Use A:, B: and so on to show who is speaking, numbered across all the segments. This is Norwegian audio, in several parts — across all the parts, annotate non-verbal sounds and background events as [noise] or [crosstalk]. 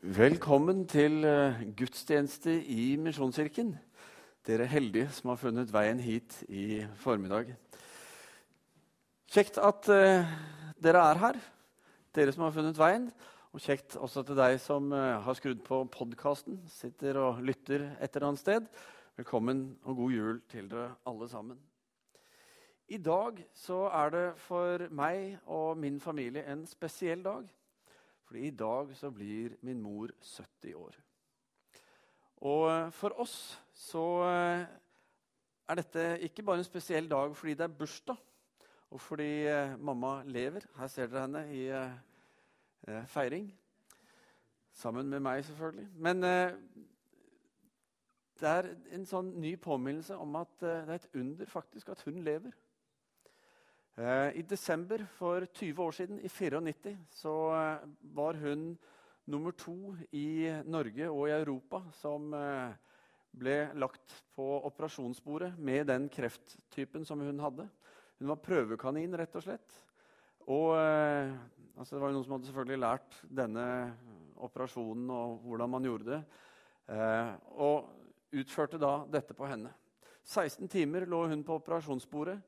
A: Velkommen til eh, gudstjeneste i Misjonskirken. Dere er heldige som har funnet veien hit i formiddag. Kjekt at uh, dere er her, dere som har funnet veien. Og kjekt også til deg som uh, har skrudd på podkasten, sitter og lytter et eller annet sted. Velkommen og god jul til dere alle sammen. I dag så er det for meg og min familie en spesiell dag. Fordi i dag så blir min mor 70 år. Og eh, for oss så eh, er dette ikke bare en spesiell dag fordi det er bursdag, og fordi eh, mamma lever. Her ser dere henne i feiring. Sammen med meg, selvfølgelig. Men det er en sånn ny påminnelse om at det er et under faktisk at hun lever. Eh, I desember for 20 år siden, i 94, så eh, var hun nummer to i Norge og i Europa som eh, ble lagt på operasjonsbordet med den krefttypen som hun hadde. Hun var prøvekanin, rett og slett. Og altså, Det var noen som hadde selvfølgelig lært denne operasjonen og hvordan man gjorde det. og utførte da dette på henne. 16 timer lå hun på operasjonsbordet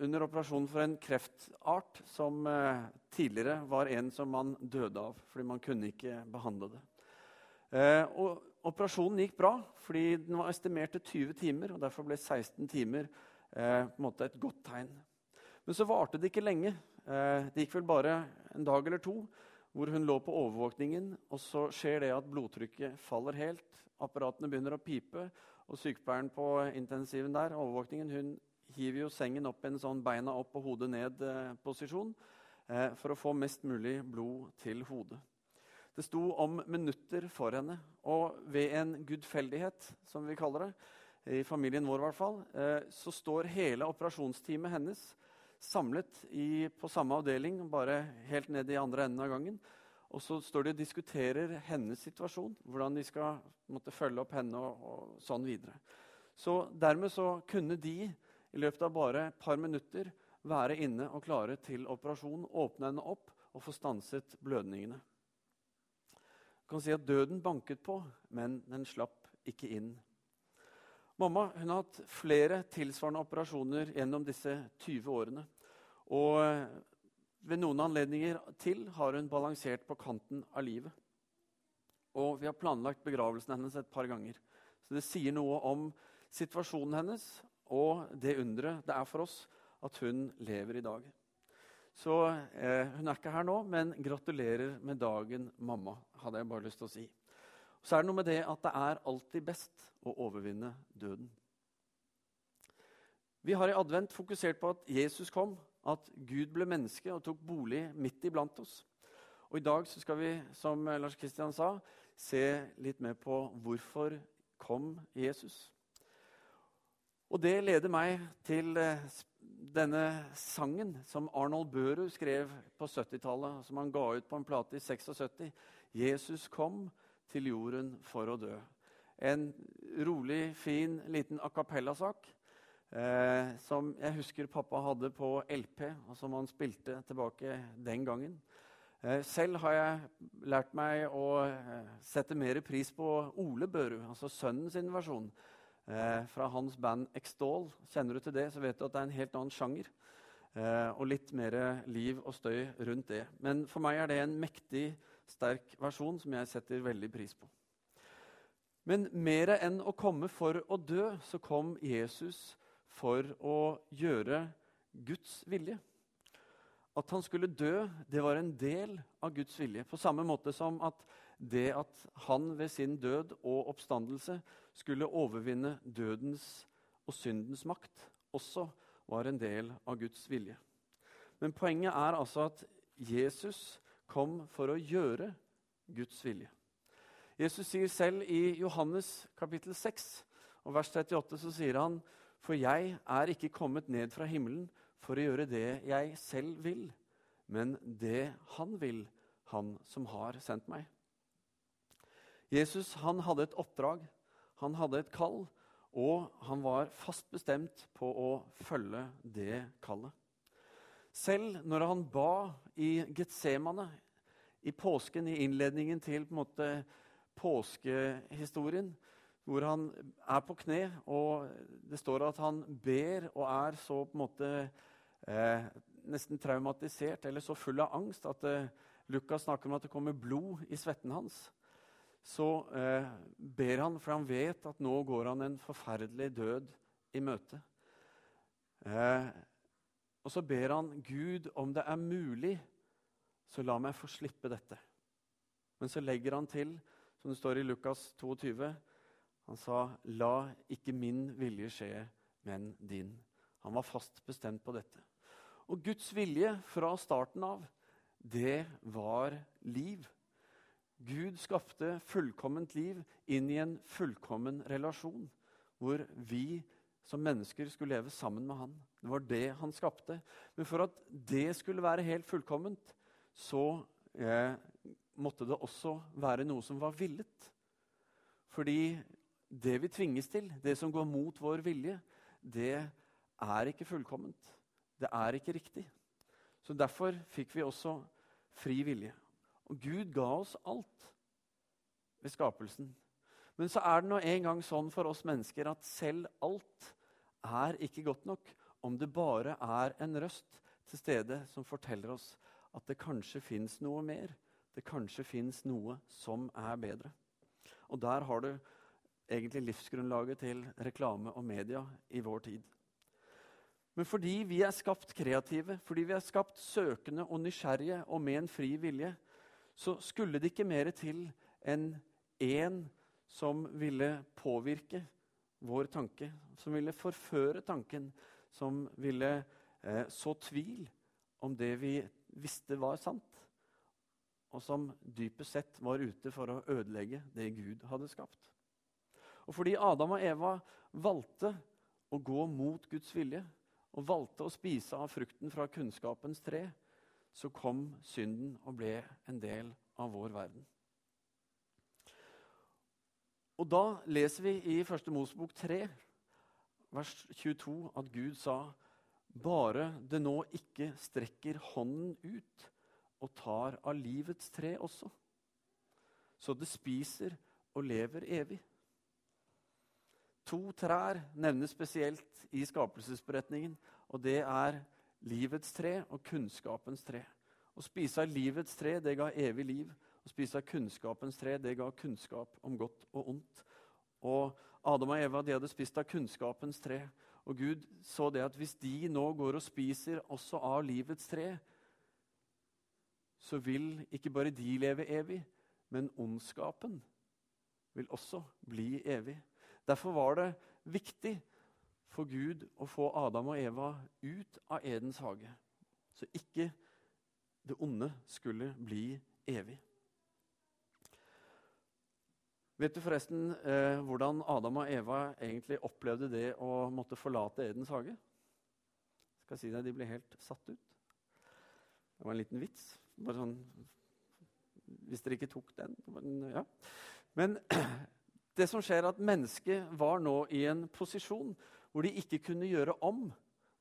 A: under operasjonen for en kreftart som eh, tidligere var en som man døde av fordi man kunne ikke behandle det. Eh, og operasjonen gikk bra fordi den var estimert til 20 timer. og Derfor ble 16 timer eh, et godt tegn. Men så varte det ikke lenge. Det gikk vel bare en dag eller to hvor hun lå på overvåkningen. Og så skjer det at blodtrykket faller helt. Apparatene begynner å pipe. Og sykepleieren på intensiven der, overvåkningen, hun hiver jo sengen opp en sånn beina opp og hodet ned-posisjon eh, for å få mest mulig blod til hodet. Det sto om minutter for henne, og ved en gudfeldighet, som vi kaller det, i familien vår i hvert fall, eh, så står hele operasjonsteamet hennes samlet i, på samme avdeling, bare helt ned i andre enden av gangen. Og så står de og diskuterer hennes situasjon, hvordan de skal måtte følge opp henne og, og sånn videre. Så dermed så kunne de i løpet av bare et par minutter være inne og klare til operasjon, åpne henne opp og få stanset blødningene. Du kan si at døden banket på, men den slapp ikke inn. Mamma hun har hatt flere tilsvarende operasjoner gjennom disse 20 årene. Og ved noen anledninger til har hun balansert på kanten av livet. Og vi har planlagt begravelsen hennes et par ganger. Så det sier noe om situasjonen hennes og det underet det er for oss at hun lever i dag. Så eh, Hun er ikke her nå, men gratulerer med dagen, mamma. hadde jeg bare lyst til å si. Så er det noe med det at det er alltid best å overvinne døden. Vi har i advent fokusert på at Jesus kom, at Gud ble menneske og tok bolig midt iblant oss. Og I dag skal vi, som Lars Kristian sa, se litt mer på hvorfor kom Jesus og det leder meg til eh, denne sangen som Arnold Børud skrev på 70-tallet, som han ga ut på en plate i 76. 'Jesus kom til jorden for å dø'. En rolig, fin, liten a cappella-sak eh, som jeg husker pappa hadde på LP, og som han spilte tilbake den gangen. Eh, selv har jeg lært meg å eh, sette mer pris på Ole Børud, altså sønnen sin versjon eh, fra hans band Extol. Kjenner du til det, så vet du at det er en helt annen sjanger. Eh, og litt mer liv og støy rundt det. Men for meg er det en mektig, sterk versjon som jeg setter veldig pris på. Men mer enn å komme for å dø, så kom Jesus for å gjøre Guds vilje. At han skulle dø, det var en del av Guds vilje. På samme måte som at det at han ved sin død og oppstandelse skulle overvinne dødens og syndens makt, også var en del av Guds vilje. Men poenget er altså at Jesus kom for å gjøre Guds vilje. Jesus sier selv i Johannes kapittel 6 og vers 38 så sier han For jeg er ikke kommet ned fra himmelen for å gjøre det jeg selv vil, men det han vil, han som har sendt meg. Jesus han hadde et oppdrag, han hadde et kall, og han var fast bestemt på å følge det kallet. Selv når han ba i Getsemane, i påsken, i innledningen til på måte, påskehistorien, hvor han er på kne, og det står at han ber og er så på en måte eh, nesten traumatisert eller så full av angst at eh, Lukas snakker om at det kommer blod i svetten hans. Så eh, ber han, for han vet at nå går han en forferdelig død i møte. Eh, og så ber han Gud om det er mulig, så la meg få slippe dette. Men så legger han til, som det står i Lukas 22, han sa, 'La ikke min vilje skje, men din'. Han var fast bestemt på dette. Og Guds vilje fra starten av, det var liv. Gud skapte fullkomment liv inn i en fullkommen relasjon, hvor vi som mennesker skulle leve sammen med han. Det var det han skapte. Men for at det skulle være helt fullkomment, så eh, måtte det også være noe som var villet. Fordi det vi tvinges til, det som går mot vår vilje, det er ikke fullkomment. Det er ikke riktig. Så Derfor fikk vi også fri vilje. Og Gud ga oss alt ved skapelsen. Men så er det nå en gang sånn for oss mennesker at selv alt er ikke godt nok om det bare er en røst til stede som forteller oss at det kanskje fins noe mer. Det kanskje fins noe som er bedre. Og der har du egentlig livsgrunnlaget til reklame og media i vår tid. Men fordi vi er skapt kreative, fordi vi er skapt søkende og nysgjerrige og med en fri vilje, så skulle det ikke mer til enn én som ville påvirke vår tanke, som ville forføre tanken, som ville eh, så tvil om det vi visste var sant, og som dypest sett var ute for å ødelegge det Gud hadde skapt. Og fordi Adam og Eva valgte å gå mot Guds vilje og valgte å spise av frukten fra kunnskapens tre, så kom synden og ble en del av vår verden. Og da leser vi i 1. Mosebok 3, vers 22, at Gud sa bare det nå ikke strekker hånden ut og tar av livets tre også, så det spiser og lever evig. To trær nevnes spesielt i skapelsesberetningen, og det er livets tre og kunnskapens tre. Å spise av livets tre, det ga evig liv. Å spise av kunnskapens tre det ga kunnskap om godt og ondt. Og Adam og Eva de hadde spist av kunnskapens tre. Og Gud så det at hvis de nå går og spiser også av livets tre, så vil ikke bare de leve evig, men ondskapen vil også bli evig. Derfor var det viktig for Gud å få Adam og Eva ut av Edens hage, så ikke det onde skulle bli evig. Vet du forresten eh, hvordan Adam og Eva egentlig opplevde det å måtte forlate Edens hage? Skal jeg si deg, De ble helt satt ut. Det var en liten vits. Bare sånn, Hvis dere ikke tok den. Ja. Men [clears throat] det som skjer er at mennesket var nå i en posisjon hvor de ikke kunne gjøre om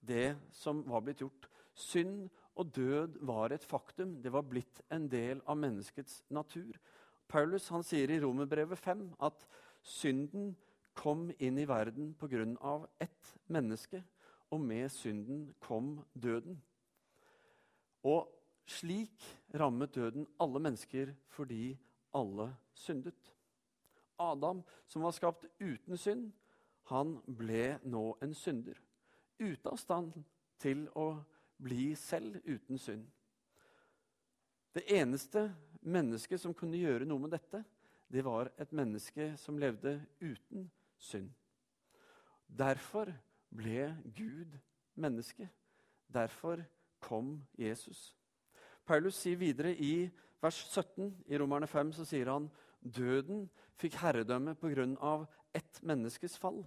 A: det som var blitt gjort. Synd og død var et faktum. Det var blitt en del av menneskets natur. Paulus han sier i Romerbrevet 5 at synden kom inn i verden pga. ett menneske, og med synden kom døden. Og slik rammet døden alle mennesker fordi alle syndet. Adam, som var skapt uten synd, han ble nå en synder. Ute av stand til å bli selv uten synd. Det eneste mennesket som kunne gjøre noe med dette, det var et menneske som levde uten synd. Derfor ble Gud menneske. Derfor kom Jesus. Paulus sier videre i vers 17 i Romerne 5 så sier han døden fikk herredømme pga. ett menneskes fall.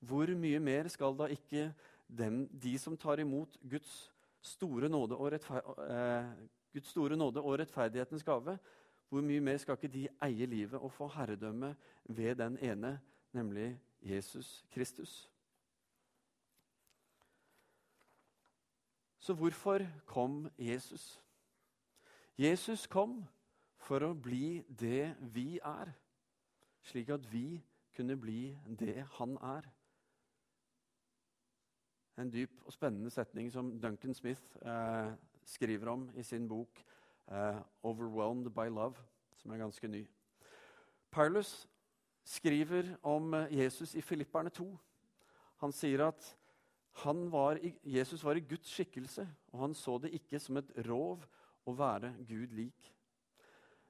A: Hvor mye mer skal da ikke dem, de som tar imot Guds store rettferdighet, Guds store nåde og rettferdighetens gave, hvor mye mer skal ikke de eie livet og få herredømme ved den ene, nemlig Jesus Kristus? Så hvorfor kom Jesus? Jesus kom for å bli det vi er, slik at vi kunne bli det han er. En dyp og spennende setning som Duncan Smith eh, skriver om i sin bok eh, 'Overwhelmed by Love', som er ganske ny. Paulus skriver om eh, Jesus i Filipperne 2. Han sier at var i, Jesus var i Guds skikkelse, og han så det ikke som et rov å være Gud lik.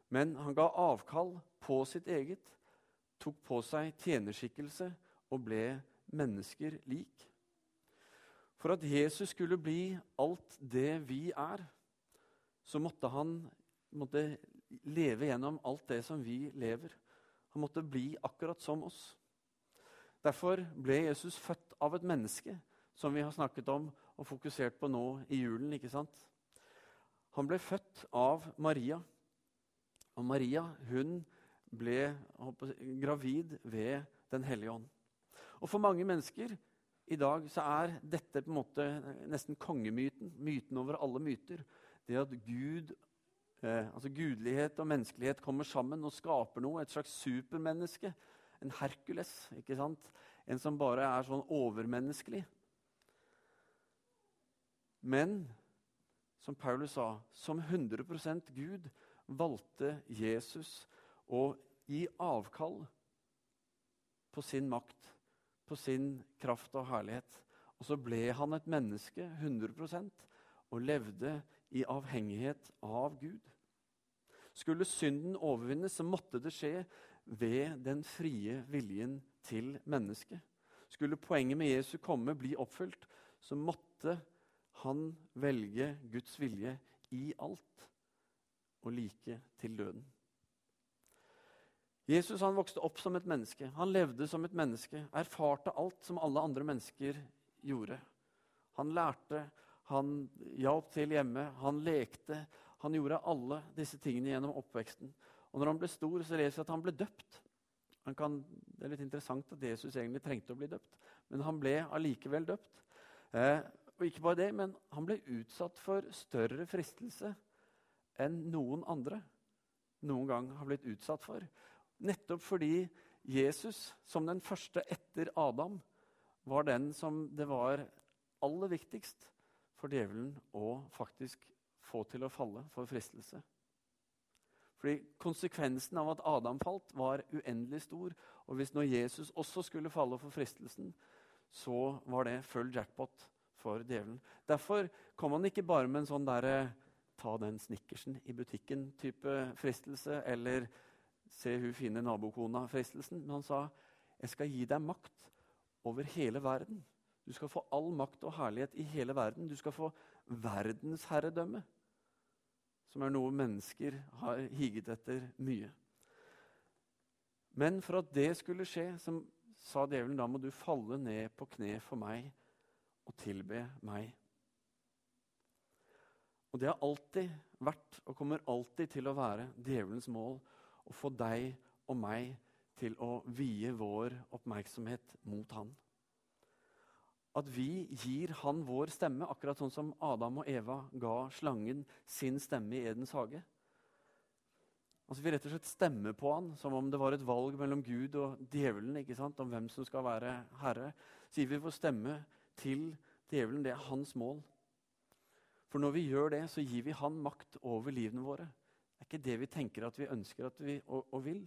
A: Men han ga avkall på sitt eget, tok på seg tjenerskikkelse og ble mennesker lik. For at Jesus skulle bli alt det vi er, så måtte han måtte leve gjennom alt det som vi lever. Han måtte bli akkurat som oss. Derfor ble Jesus født av et menneske, som vi har snakket om og fokusert på nå i julen. ikke sant? Han ble født av Maria. Og Maria hun ble gravid ved Den hellige ånd. Og For mange mennesker i dag så er dette på en måte nesten kongemyten. Myten over alle myter. Det at Gud Eh, altså Gudelighet og menneskelighet kommer sammen og skaper noe. Et slags supermenneske. En Hercules. ikke sant? En som bare er sånn overmenneskelig. Men som Paulus sa, som 100% Gud valgte Jesus å gi avkall på sin makt, på sin kraft og herlighet. Og så ble han et menneske 100% og levde i avhengighet av Gud. Skulle synden overvinnes, så måtte det skje ved den frie viljen til mennesket. Skulle poenget med Jesu komme bli oppfylt, så måtte han velge Guds vilje i alt og like til døden. Jesus han vokste opp som et menneske. Han levde som et menneske, erfarte alt som alle andre mennesker gjorde. Han lærte, han hjalp til hjemme, han lekte. Han gjorde alle disse tingene gjennom oppveksten. Og når han ble stor, så leser vi at han ble døpt. Han kan, det er litt interessant at Jesus egentlig trengte å bli døpt, men han ble allikevel døpt. Eh, og ikke bare det, men han ble utsatt for større fristelse enn noen andre noen gang har blitt utsatt for. Nettopp fordi Jesus, som den første etter Adam, var den som det var aller viktigst for djevelen å faktisk få til å falle for fristelse. Fordi Konsekvensen av at Adam falt, var uendelig stor. Og hvis nå Jesus også skulle falle for fristelsen, så var det full jackpot for djevelen. Derfor kom han ikke bare med en sånn derre ta den snickersen i butikken-type fristelse, eller se hun fine nabokona-fristelsen. Men han sa, 'Jeg skal gi deg makt over hele verden.' Du skal få all makt og herlighet i hele verden. Du skal få verdensherredømme, som er noe mennesker har higet etter mye. Men for at det skulle skje, som sa djevelen, da må du falle ned på kne for meg og tilbe meg. Og det har alltid vært og kommer alltid til å være djevelens mål å få deg og meg til å vie vår oppmerksomhet mot han at vi gir han vår stemme, akkurat sånn som Adam og Eva ga slangen sin stemme i Edens hage. Altså Vi rett og slett stemmer på han som om det var et valg mellom Gud og djevelen. ikke sant? Om hvem som skal være herre. Så gir vi vår stemme til djevelen. Det er hans mål. For når vi gjør det, så gir vi han makt over livene våre. Det er ikke det vi tenker at vi ønsker at vi, og, og vil.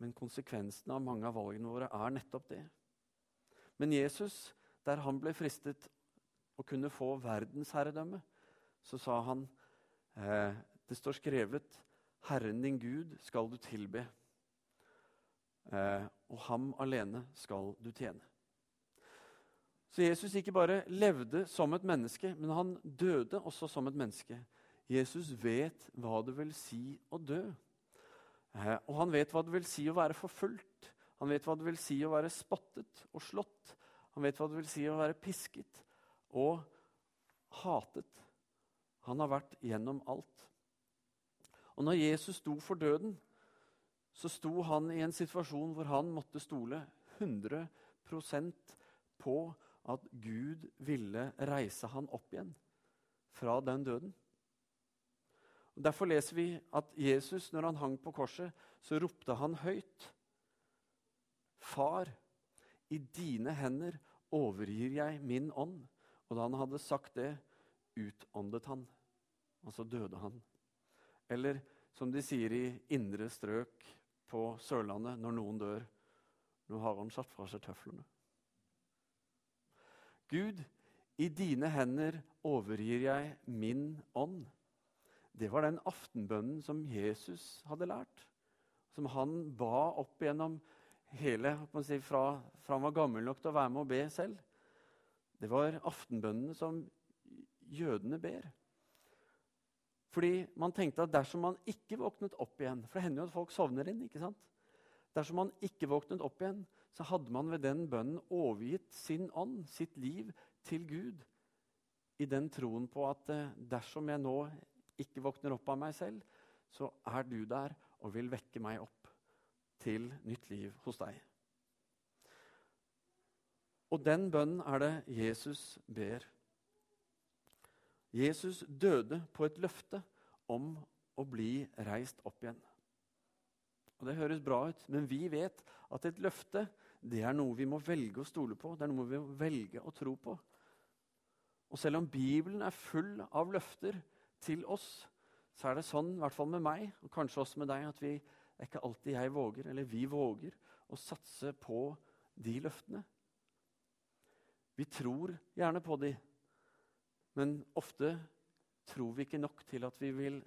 A: Men konsekvensene av mange av valgene våre er nettopp det. Men Jesus der han ble fristet å kunne få verdensherredømme, så sa han eh, Det står skrevet Herren din Gud skal du tilbe, eh, og ham alene skal du tjene. Så Jesus ikke bare levde som et menneske, men han døde også som et menneske. Jesus vet hva det vil si å dø. Eh, og han vet hva det vil si å være forfulgt. Han vet hva det vil si å være spottet og slått. Han vet hva det vil si å være pisket og hatet. Han har vært gjennom alt. Og når Jesus sto for døden, så sto han i en situasjon hvor han måtte stole 100% på at Gud ville reise han opp igjen fra den døden. Og Derfor leser vi at Jesus, når han hang på korset, så ropte han høyt. Far, i dine hender overgir jeg min ånd. Og da han hadde sagt det, utåndet han. Altså døde han. Eller som de sier i indre strøk på Sørlandet når noen dør Nå har han satt fra seg tøflene. Gud, i dine hender overgir jeg min ånd. Det var den aftenbønnen som Jesus hadde lært. Som han ba opp gjennom hele si, fra, fra, han var gammel nok til å være med og be selv. Det var aftenbønnene som jødene ber. Fordi man tenkte at dersom man ikke våknet opp igjen For det hender jo at folk sovner inn. ikke sant? Dersom man ikke våknet opp igjen, så hadde man ved den bønnen overgitt sin ånd, sitt liv, til Gud. I den troen på at eh, dersom jeg nå ikke våkner opp av meg selv, så er du der og vil vekke meg opp til nytt liv hos deg. Og den bønnen er det Jesus ber. Jesus døde på et løfte om å bli reist opp igjen. Og Det høres bra ut, men vi vet at et løfte det er noe vi må velge å stole på. Det er noe vi må velge å tro på. Og selv om Bibelen er full av løfter til oss, så er det sånn, i hvert fall med meg, og kanskje også med deg, at vi, er ikke alltid jeg våger, eller vi våger, å satse på de løftene. Vi tror gjerne på de, men ofte tror vi ikke nok til at vi vil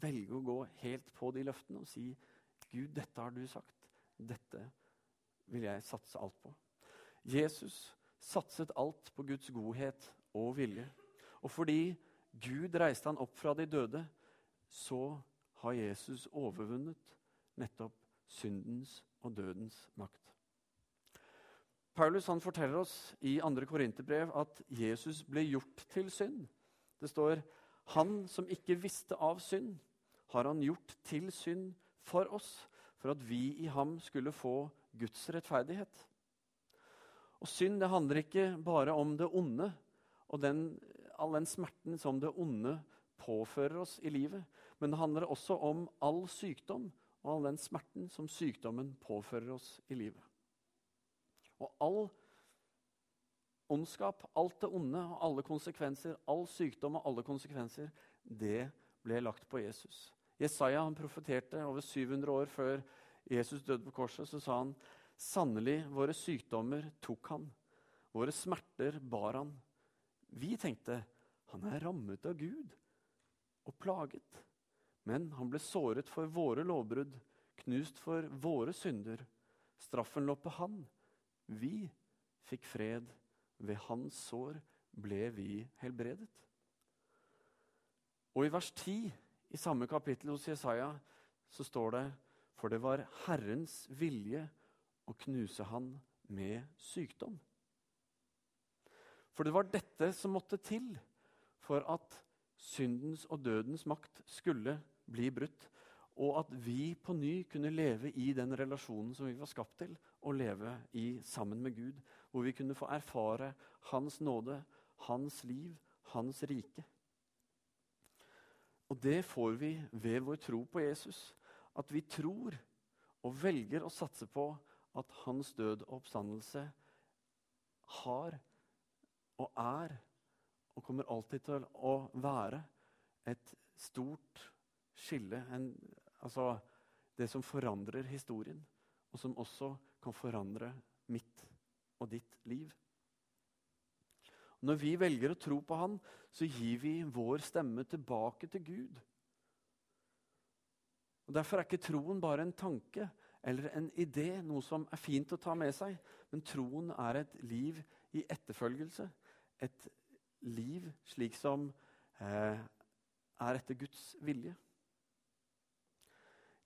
A: velge å gå helt på de løftene og si Gud, dette har du sagt. Dette vil jeg satse alt på. Jesus satset alt på Guds godhet og vilje. Og fordi Gud reiste han opp fra de døde, så har Jesus overvunnet nettopp syndens og dødens makt. Paulus han forteller oss i 2. Korinterbrev at Jesus ble gjort til synd. Det står han som ikke visste av synd, har han gjort til synd for oss, for at vi i ham skulle få Guds rettferdighet. Og Synd det handler ikke bare om det onde og den, all den smerten som det onde påfører oss i livet, men det handler også om all sykdom og all den smerten som sykdommen påfører oss i livet. Og all ondskap, alt det onde og alle konsekvenser, all sykdom og alle konsekvenser, det ble lagt på Jesus. Jesaja han profeterte over 700 år før Jesus døde på korset. Så sa han sannelig, våre sykdommer tok han, våre smerter bar han. Vi tenkte han er rammet av Gud og plaget. Men han ble såret for våre lovbrudd, knust for våre synder. Straffen lå på han. Vi fikk fred. Ved hans sår ble vi helbredet. Og i vers 10 i samme kapittel hos Jesaja så står det For det var Herrens vilje å knuse han med sykdom. For det var dette som måtte til for at syndens og dødens makt skulle bli brutt, og at vi på ny kunne leve i den relasjonen som vi var skapt til, og leve i sammen med Gud, hvor vi kunne få erfare Hans nåde, Hans liv, Hans rike. Og det får vi ved vår tro på Jesus. At vi tror og velger å satse på at hans død og oppstandelse har og er og kommer alltid til å være et stort skille. En, altså det som forandrer historien, og som også kan forandre mitt og ditt liv. Når vi velger å tro på Han, så gir vi vår stemme tilbake til Gud. Og Derfor er ikke troen bare en tanke eller en idé, noe som er fint å ta med seg. Men troen er et liv i etterfølgelse. Et liv slik som eh, er etter Guds vilje.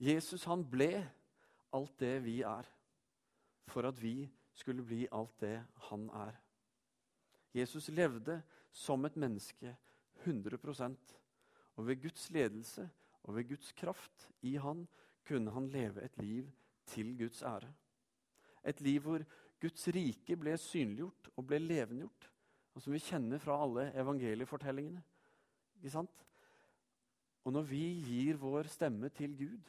A: Jesus han ble alt det vi er, for at vi skulle bli alt det han er. Jesus levde som et menneske 100 og ved Guds ledelse og ved Guds kraft i han kunne han leve et liv til Guds ære. Et liv hvor Guds rike ble synliggjort og ble levendegjort, og som vi kjenner fra alle evangeliefortellingene. Ikke sant? Og når vi gir vår stemme til Gud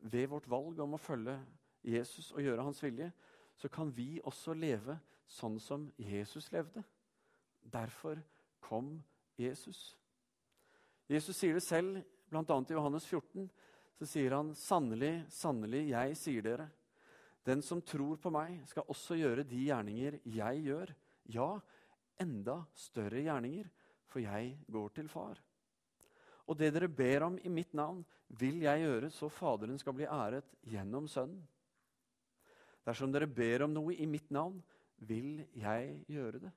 A: ved vårt valg om å følge Jesus og gjøre hans vilje, så kan vi også leve sånn som Jesus levde. Derfor kom Jesus. Jesus sier det selv, bl.a. i Johannes 14. Så sier han, 'Sannelig, sannelig, jeg sier dere:" Den som tror på meg, skal også gjøre de gjerninger jeg gjør. Ja, enda større gjerninger, for jeg går til far. Og det dere ber om i mitt navn, vil jeg gjøre, så Faderen skal bli æret gjennom Sønnen. Dersom dere ber om noe i mitt navn, vil jeg gjøre det.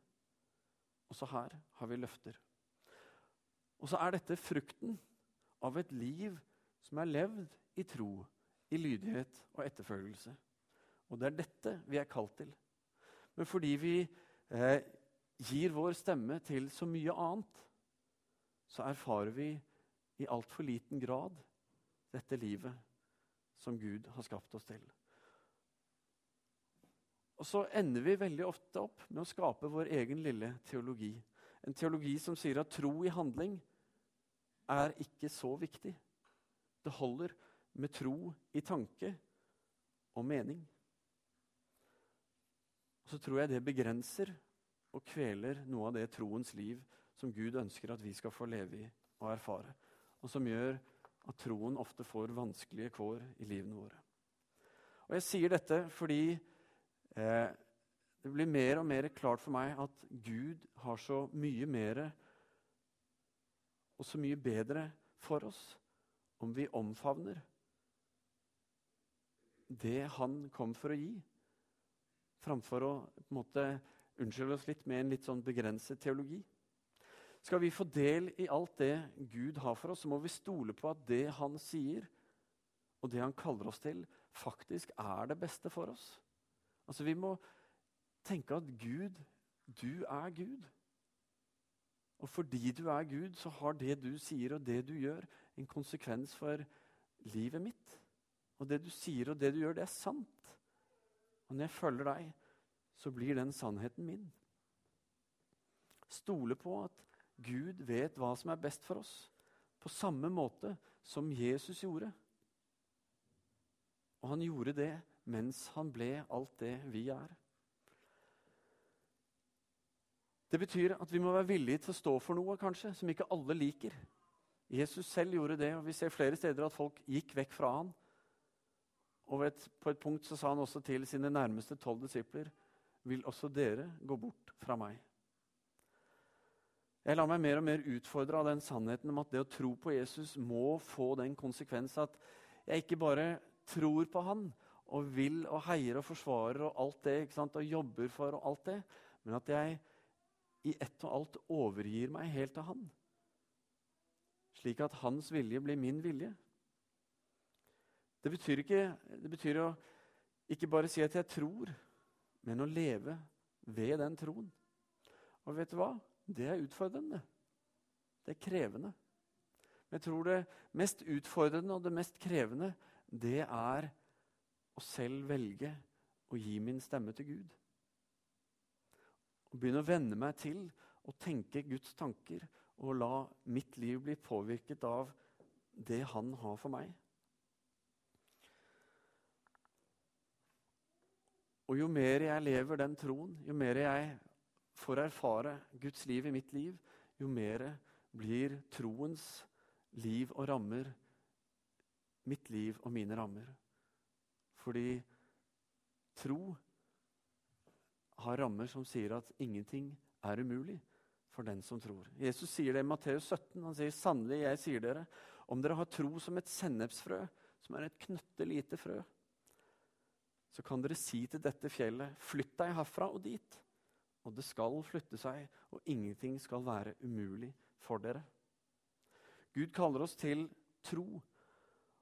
A: Også her har vi løfter. Og så er dette frukten av et liv som er levd i tro, i lydighet og etterfølgelse. Og det er dette vi er kalt til. Men fordi vi eh, gir vår stemme til så mye annet, så erfarer vi i altfor liten grad dette livet som Gud har skapt oss til. Og så ender vi veldig ofte opp med å skape vår egen lille teologi. En teologi som sier at tro i handling er ikke så viktig. Det holder med tro i tanke og mening. Så tror jeg det begrenser og kveler noe av det troens liv som Gud ønsker at vi skal få leve i og erfare, og som gjør at troen ofte får vanskelige kår i livene våre. Og Jeg sier dette fordi Eh, det blir mer og mer klart for meg at Gud har så mye mer og så mye bedre for oss om vi omfavner det han kom for å gi, framfor å på en måte, unnskylde oss litt med en litt sånn begrenset teologi. Skal vi få del i alt det Gud har for oss, så må vi stole på at det han sier, og det han kaller oss til, faktisk er det beste for oss. Altså, Vi må tenke at Gud, du er Gud. Og fordi du er Gud, så har det du sier og det du gjør, en konsekvens for livet mitt. Og det du sier og det du gjør, det er sant. Og når jeg følger deg, så blir den sannheten min. Stole på at Gud vet hva som er best for oss, på samme måte som Jesus gjorde. Og han gjorde det mens han ble alt det vi er. Det betyr at vi må være villige til å stå for noe kanskje, som ikke alle liker. Jesus selv gjorde det, og vi ser flere steder at folk gikk vekk fra han. Og et, på et punkt så sa han også til sine nærmeste tolv disipler.: Vil også dere gå bort fra meg? Jeg lar meg mer og mer utfordre av den sannheten om at det å tro på Jesus må få den konsekvens at jeg ikke bare tror på han, og vil og heier og forsvarer og alt det, og jobber for og alt det, men at jeg i ett og alt overgir meg helt til Han. Slik at Hans vilje blir min vilje. Det betyr ikke det betyr å ikke bare si at jeg tror, men å leve ved den troen. Og vet du hva? Det er utfordrende. Det er krevende. Men jeg tror det mest utfordrende og det mest krevende, det er å selv velge å gi min stemme til Gud. Og begynne å venne meg til å tenke Guds tanker og la mitt liv bli påvirket av det Han har for meg. Og jo mer jeg lever den troen, jo mer jeg får erfare Guds liv i mitt liv, jo mer blir troens liv og rammer mitt liv og mine rammer. Fordi tro har rammer som sier at ingenting er umulig for den som tror. Jesus sier det i Matteus 17. Han sier, 'Sannelig, jeg sier dere, om dere har tro som et sennepsfrø, som er et knøttelite frø, så kan dere si til dette fjellet, flytt deg herfra og dit. Og det skal flytte seg, og ingenting skal være umulig for dere. Gud kaller oss til tro.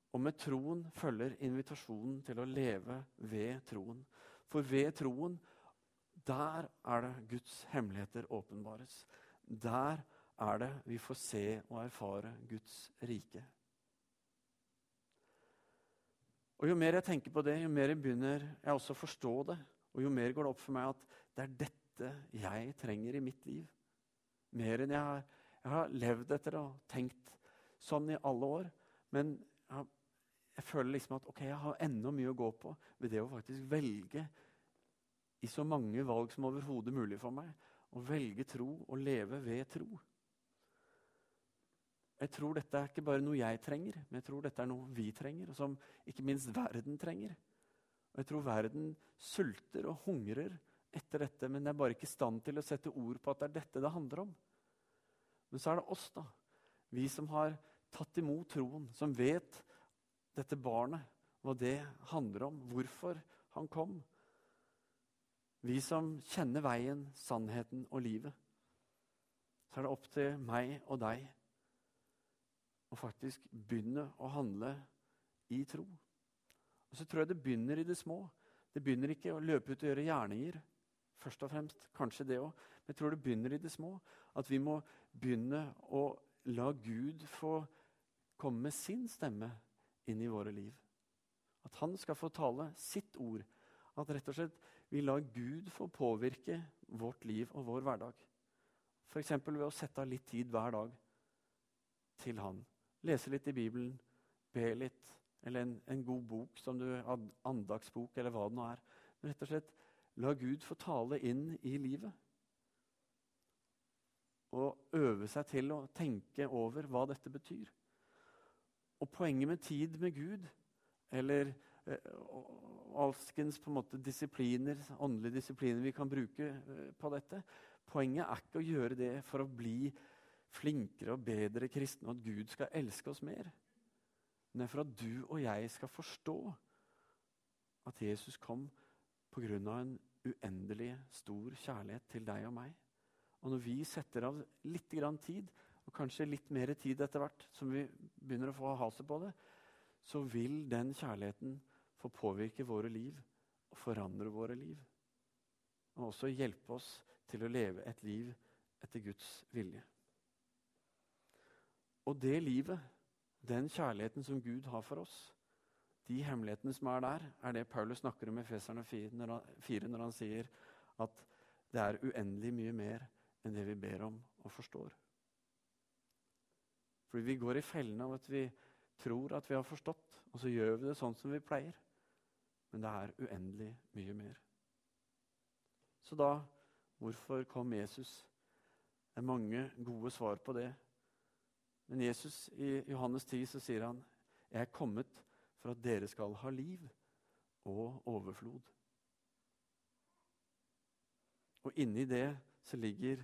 A: Og med troen følger invitasjonen til å leve ved troen. For ved troen, der er det Guds hemmeligheter åpenbares. Der er det vi får se og erfare Guds rike. Og Jo mer jeg tenker på det, jo mer jeg begynner jeg også å forstå det. Og jo mer går det opp for meg at det er dette jeg trenger i mitt liv. Mer enn jeg har, jeg har levd etter og tenkt sånn i alle år. Men jeg, jeg føler liksom at ok, jeg har enda mye å gå på ved det å faktisk velge i så mange valg som overhodet mulig for meg. Å velge tro og leve ved tro. Jeg tror dette er ikke bare noe jeg trenger, men jeg tror dette er noe vi trenger, og som ikke minst verden trenger. Og jeg tror verden sulter og hungrer etter dette, men er bare ikke i stand til å sette ord på at det er dette det handler om. Men så er det oss, da. Vi som har tatt imot troen, som vet dette barnet, hva det handler om, hvorfor han kom. Vi som kjenner veien, sannheten og livet. Så er det opp til meg og deg å faktisk begynne å handle i tro. Og så tror jeg det begynner i det små. Det begynner ikke å løpe ut og gjøre gjerninger. først og fremst, Kanskje det òg. Men jeg tror det begynner i det små. At vi må begynne å la Gud få komme med sin stemme inn i våre liv. At han skal få tale sitt ord. At rett og slett vi lar Gud få påvirke vårt liv og vår hverdag. F.eks. ved å sette av litt tid hver dag til han lese litt i Bibelen, be litt, eller en, en god bok, som du, andagsbok, eller hva det nå er. Men rett og slett la Gud få tale inn i livet. Og øve seg til å tenke over hva dette betyr. Og poenget med tid med Gud, eller eh, alskens på en måte disipliner, åndelige disipliner vi kan bruke eh, på dette Poenget er ikke å gjøre det for å bli flinkere og bedre kristne, og at Gud skal elske oss mer. Men det er for at du og jeg skal forstå at Jesus kom pga. en uendelig stor kjærlighet til deg og meg. Og når vi setter av litt tid, og kanskje litt mer tid etter hvert, som vi begynner å få haset på det, så vil den kjærligheten få påvirke våre liv og forandre våre liv. Og også hjelpe oss til å leve et liv etter Guds vilje. Og det livet, den kjærligheten som Gud har for oss, de hemmelighetene som er der, er det Paulus snakker om i Feserne 4 når han sier at det er uendelig mye mer enn det vi ber om og forstår. Fordi vi går i fellene av at vi tror at vi har forstått, og så gjør vi det sånn som vi pleier. Men det er uendelig mye mer. Så da hvorfor kom Jesus? Det er mange gode svar på det. Men Jesus i Johannes 10 så sier han, 'Jeg er kommet for at dere skal ha liv og overflod'. Og inni det så ligger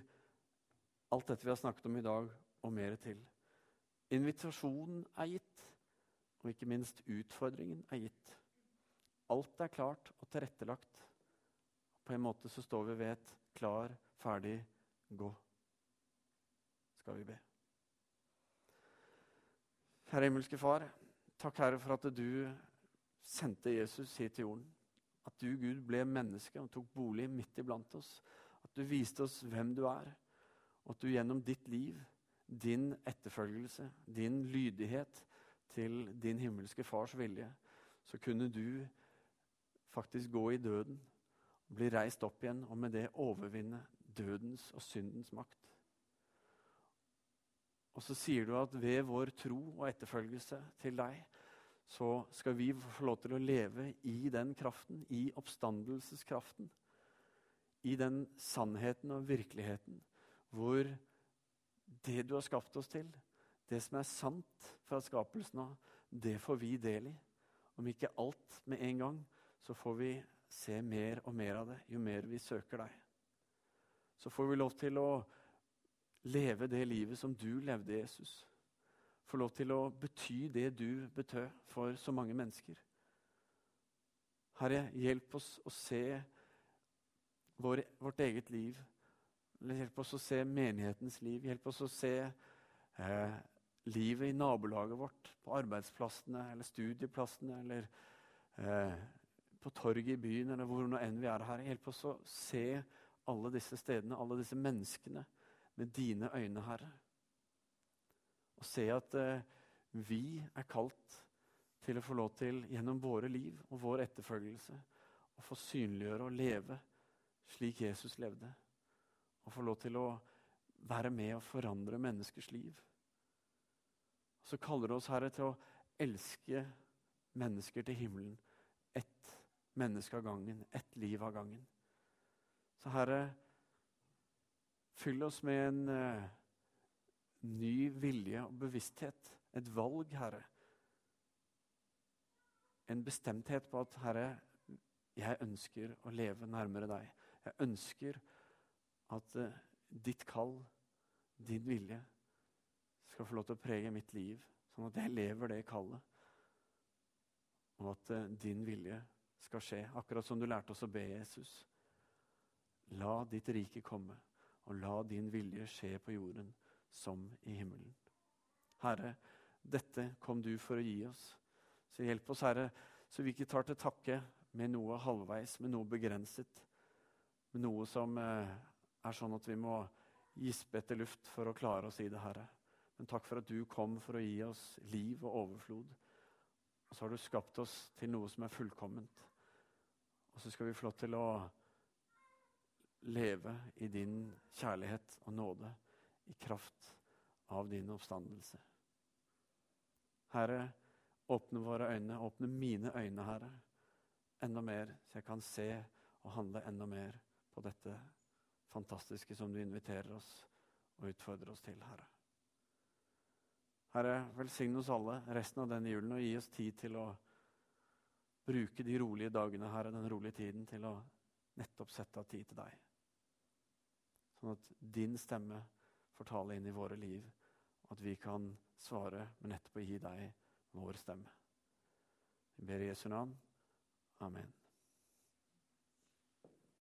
A: alt dette vi har snakket om i dag, og mer til. Invitasjonen er gitt, og ikke minst utfordringen er gitt. Alt er klart og tilrettelagt. På en måte så står vi ved et klar, ferdig, gå. Skal vi be. Herre himmelske Far, takk Herre for at du sendte Jesus hit til jorden. At du, Gud, ble menneske og tok bolig midt iblant oss. At du viste oss hvem du er, og at du gjennom ditt liv, din etterfølgelse, din lydighet til din himmelske Fars vilje, så kunne du faktisk gå i døden, bli reist opp igjen og med det overvinne dødens og syndens makt. Og så sier du at ved vår tro og etterfølgelse til deg, så skal vi få lov til å leve i den kraften, i oppstandelseskraften. I den sannheten og virkeligheten hvor det du har skapt oss til, det som er sant fra skapelsen av, det får vi del i. Om ikke alt med en gang, så får vi se mer og mer av det jo mer vi søker deg. Så får vi lov til å leve det livet som du levde, Jesus. Få lov til å bety det du betød for så mange mennesker. Herre, hjelp oss å se vår, vårt eget liv. Hjelp oss å se menighetens liv. Hjelp oss å se eh, livet i nabolaget vårt, på arbeidsplassene eller studieplassene eller eh, på torget i byen eller hvor nå enn vi er her. Hjelp oss å se alle disse stedene, alle disse menneskene med dine øyne, Herre. Og se at eh, vi er kalt til å få lov til, gjennom våre liv og vår etterfølgelse, å få synliggjøre og leve slik Jesus levde. Og få lov til å være med og forandre menneskers liv. Så kaller du oss, Herre, til å elske mennesker til himmelen. Ett menneske av gangen, ett liv av gangen. Så Herre, fyll oss med en uh, ny vilje og bevissthet. Et valg, Herre. En bestemthet på at, Herre, jeg ønsker å leve nærmere deg. Jeg ønsker at uh, ditt kall, din vilje, skal få lov til å prege mitt liv, sånn at jeg lever det kallet. Og at uh, din vilje skal skje, akkurat som du lærte oss å be Jesus. La ditt rike komme, og la din vilje skje på jorden som i himmelen. Herre, dette kom du for å gi oss. Så hjelp oss, Herre, så vi ikke tar til takke med noe halvveis, med noe begrenset. Med noe som eh, er sånn at vi må gispe etter luft for å klare oss i det, Herre. Men takk for at du kom for å gi oss liv og overflod. Og så har du skapt oss til noe som er fullkomment. Og så skal vi få lov til å leve i din kjærlighet og nåde i kraft av din oppstandelse. Herre, åpne våre øyne, åpne mine øyne, Herre, enda mer, så jeg kan se og handle enda mer på dette fantastiske som du inviterer oss og utfordrer oss til, Herre. Herre, velsigne oss alle resten av denne julen og gi oss tid til å bruke de rolige dagene, Herre, den rolige tiden, til å nettopp sette av tid til deg. Sånn at din stemme får tale inn i våre liv, og at vi kan svare med nettopp å gi deg vår stemme. Vi ber i Jesu navn. Amen.